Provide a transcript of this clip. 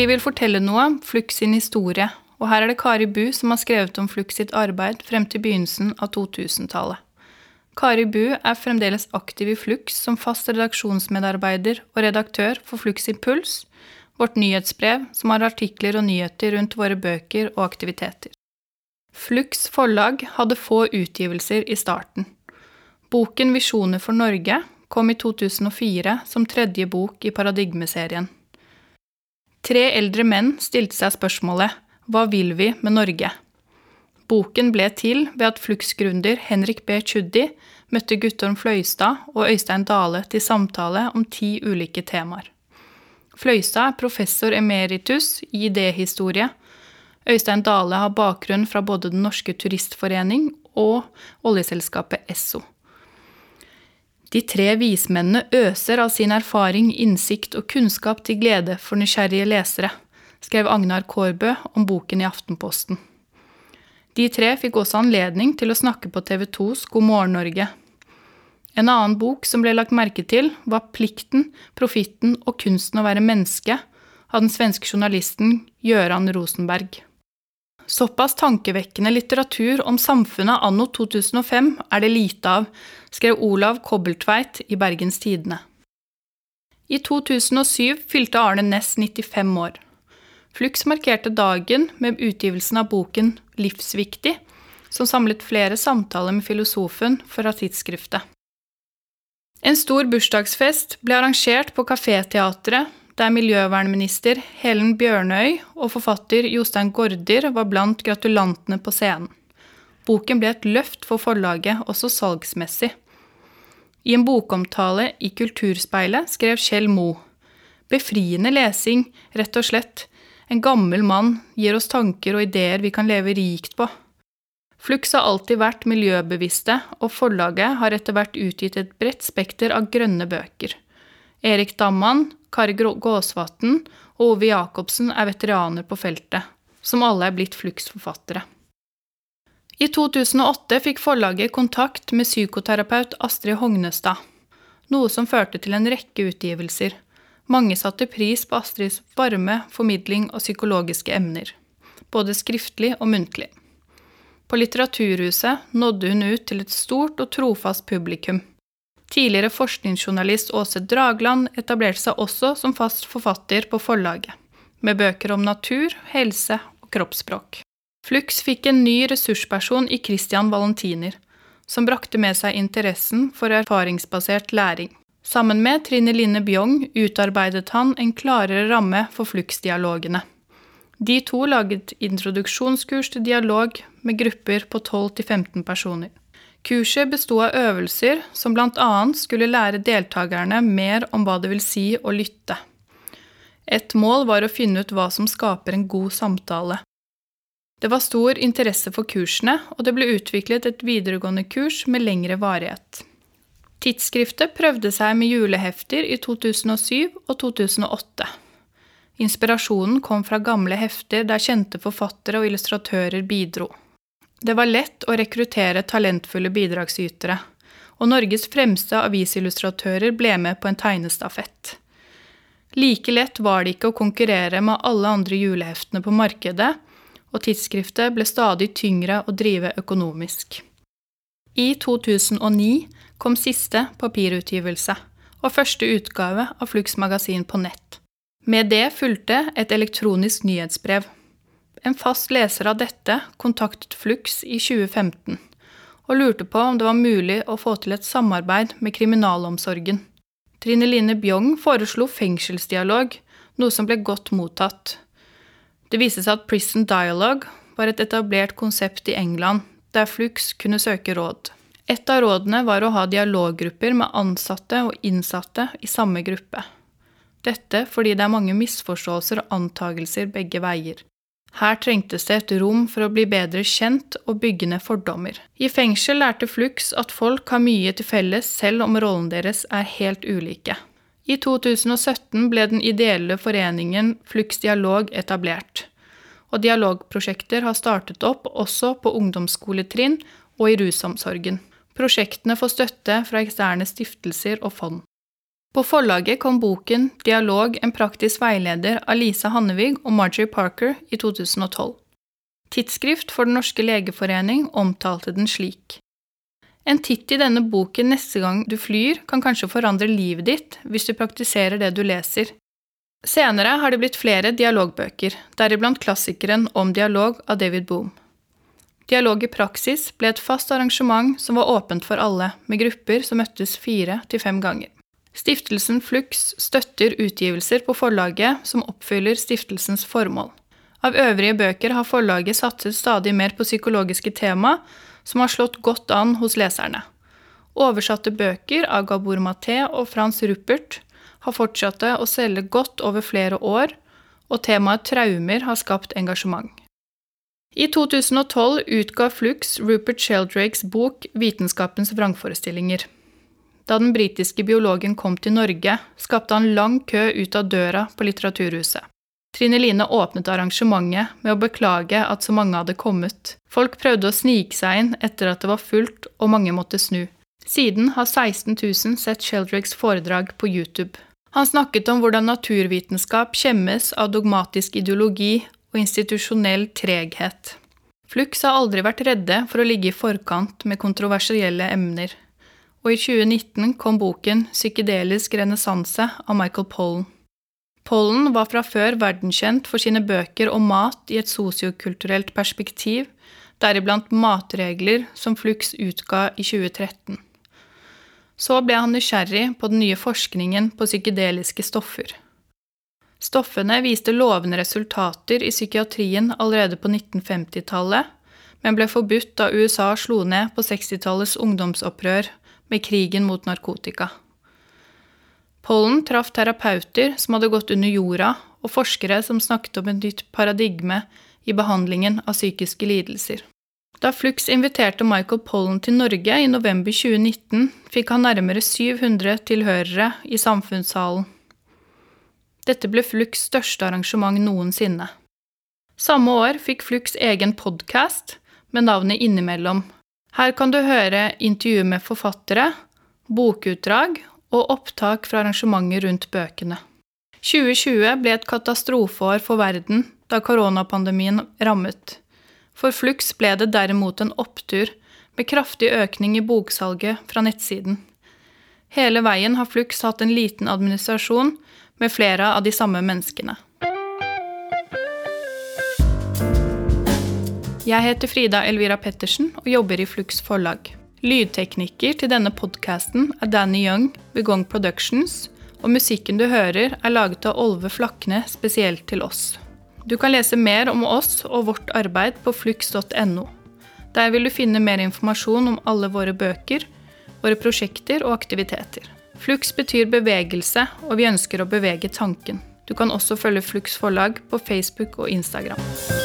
Vi vil fortelle noe om Flux sin historie, og her er det Kari Bu som har skrevet om Flux sitt arbeid frem til begynnelsen av 2000-tallet. Kari Bu er fremdeles aktiv i Flux som fast redaksjonsmedarbeider og redaktør for Flux Impuls, vårt nyhetsbrev som har artikler og nyheter rundt våre bøker og aktiviteter. Flux forlag hadde få utgivelser i starten. Boken Visjoner for Norge kom i 2004 som tredje bok i Paradigmeserien. Tre eldre menn stilte seg spørsmålet Hva vil vi med Norge? Boken ble til ved at Flux-gründer Henrik B. Tschudi møtte Guttorm Fløystad og Øystein Dale til samtale om ti ulike temaer. Fløystad er professor emeritus i idéhistorie. Øystein Dale har bakgrunn fra både Den norske turistforening og oljeselskapet Esso. De tre vismennene øser av sin erfaring, innsikt og kunnskap til glede for nysgjerrige lesere, skrev Agnar Kårbø om boken i Aftenposten. De tre fikk også anledning til å snakke på TV 2s God morgen Norge. En annen bok som ble lagt merke til, var Plikten, profitten og kunsten å være menneske av den svenske journalisten Gøran Rosenberg. Såpass tankevekkende litteratur om samfunnet anno 2005 er det lite av, skrev Olav Kobbeltveit i Bergens Tidende. I 2007 fylte Arne Næss 95 år. Flux markerte dagen med utgivelsen av boken Livsviktig, som samlet flere samtaler med filosofen fra tidsskriftet. En stor bursdagsfest ble arrangert på Kaféteatret der miljøvernminister Helen Bjørnøy og forfatter Jostein Gaarder var blant gratulantene på scenen. Boken ble et løft for forlaget, også salgsmessig. I en bokomtale i Kulturspeilet skrev Kjell Moe Befriende lesing, rett og slett. En gammel mann gir oss tanker og ideer vi kan leve rikt på. Flux har alltid vært miljøbevisste, og forlaget har etter hvert utgitt et bredt spekter av grønne bøker. Erik Damman, Kari Gåsvatn og Ove Jacobsen er veteraner på feltet, som alle er blitt Flux-forfattere. I 2008 fikk forlaget kontakt med psykoterapeut Astrid Hognestad, noe som førte til en rekke utgivelser. Mange satte pris på Astrids varme formidling av psykologiske emner, både skriftlig og muntlig. På Litteraturhuset nådde hun ut til et stort og trofast publikum. Tidligere forskningsjournalist Åse Dragland etablerte seg også som fast forfatter på forlaget, med bøker om natur, helse og kroppsspråk. Flux fikk en ny ressursperson i Christian Valentiner, som brakte med seg interessen for erfaringsbasert læring. Sammen med Trine Linne Bjong utarbeidet han en klarere ramme for Flux-dialogene. De to laget introduksjonskurs til dialog med grupper på 12-15 personer. Kurset besto av øvelser som bl.a. skulle lære deltakerne mer om hva det vil si å lytte. Et mål var å finne ut hva som skaper en god samtale. Det var stor interesse for kursene, og det ble utviklet et videregående kurs med lengre varighet. Tidsskriftet prøvde seg med julehefter i 2007 og 2008. Inspirasjonen kom fra gamle hefter der kjente forfattere og illustratører bidro. Det var lett å rekruttere talentfulle bidragsytere, og Norges fremste avisillustratører ble med på en tegnestafett. Like lett var det ikke å konkurrere med alle andre juleheftene på markedet, og tidsskriftet ble stadig tyngre å drive økonomisk. I 2009 kom siste papirutgivelse og første utgave av Flux magasin på nett. Med det fulgte et elektronisk nyhetsbrev. En fast leser av dette kontaktet Flux i 2015 og lurte på om det var mulig å få til et samarbeid med kriminalomsorgen. Trine Line Bjong foreslo fengselsdialog, noe som ble godt mottatt. Det viste seg at Prison Dialogue var et etablert konsept i England, der Flux kunne søke råd. Et av rådene var å ha dialoggrupper med ansatte og innsatte i samme gruppe. Dette fordi det er mange misforståelser og antagelser begge veier. Her trengtes det et rom for å bli bedre kjent og bygge ned fordommer. I fengsel lærte Flux at folk har mye til felles selv om rollen deres er helt ulike. I 2017 ble den ideelle foreningen Flux Dialog etablert, og dialogprosjekter har startet opp også på ungdomsskoletrinn og i rusomsorgen. Prosjektene får støtte fra eksterne stiftelser og fond. På forlaget kom boken Dialog en praktisk veileder av Lisa Hannevig og Marjorie Parker i 2012. Tidsskrift for Den norske legeforening omtalte den slik. En titt i denne boken neste gang du flyr, kan kanskje forandre livet ditt hvis du praktiserer det du leser. Senere har det blitt flere dialogbøker, deriblant klassikeren Om dialog av David Boom. Dialog i praksis ble et fast arrangement som var åpent for alle, med grupper som møttes fire til fem ganger. Stiftelsen Flux støtter utgivelser på forlaget som oppfyller stiftelsens formål. Av øvrige bøker har forlaget satset stadig mer på psykologiske tema, som har slått godt an hos leserne. Oversatte bøker av Gabor Maté og Frans Ruppert har fortsatt å selge godt over flere år, og temaet traumer har skapt engasjement. I 2012 utga Flux Rupert Sheldrakes bok Vitenskapens vrangforestillinger. Da den britiske biologen kom til Norge, skapte han lang kø ut av døra på Litteraturhuset. Trine Line åpnet arrangementet med å beklage at så mange hadde kommet. Folk prøvde å snike seg inn etter at det var fullt og mange måtte snu. Siden har 16 000 sett Sheldrakes foredrag på YouTube. Han snakket om hvordan naturvitenskap skjemmes av dogmatisk ideologi og institusjonell treghet. Flux har aldri vært redde for å ligge i forkant med kontroversielle emner og i 2019 kom boken Psykedelisk renessanse av Michael Pollen. Pollen var fra før verdenskjent for sine bøker om mat i et sosiokulturelt perspektiv, deriblant Matregler, som Flux utga i 2013. Så ble han nysgjerrig på den nye forskningen på psykedeliske stoffer. Stoffene viste lovende resultater i psykiatrien allerede på 1950-tallet, men ble forbudt da USA slo ned på 60-tallets ungdomsopprør med krigen mot narkotika. Pollen traff terapeuter som hadde gått under jorda, og forskere som snakket om et nytt paradigme i behandlingen av psykiske lidelser. Da Flux inviterte Michael Pollen til Norge i november 2019, fikk han nærmere 700 tilhørere i Samfunnssalen. Dette ble Flux største arrangement noensinne. Samme år fikk Flux egen podkast med navnet Innimellom, her kan du høre intervju med forfattere, bokutdrag og opptak fra arrangementer rundt bøkene. 2020 ble et katastrofeår for verden da koronapandemien rammet. For Flux ble det derimot en opptur, med kraftig økning i boksalget fra nettsiden. Hele veien har Flux hatt en liten administrasjon med flere av de samme menneskene. Jeg heter Frida Elvira Pettersen og jobber i Flux forlag. Lydtekniker til denne podkasten er Danny Young ved Gong Productions, og musikken du hører, er laget av Olve Flakne spesielt til oss. Du kan lese mer om oss og vårt arbeid på flux.no. Der vil du finne mer informasjon om alle våre bøker, våre prosjekter og aktiviteter. Flux betyr bevegelse, og vi ønsker å bevege tanken. Du kan også følge Flux forlag på Facebook og Instagram.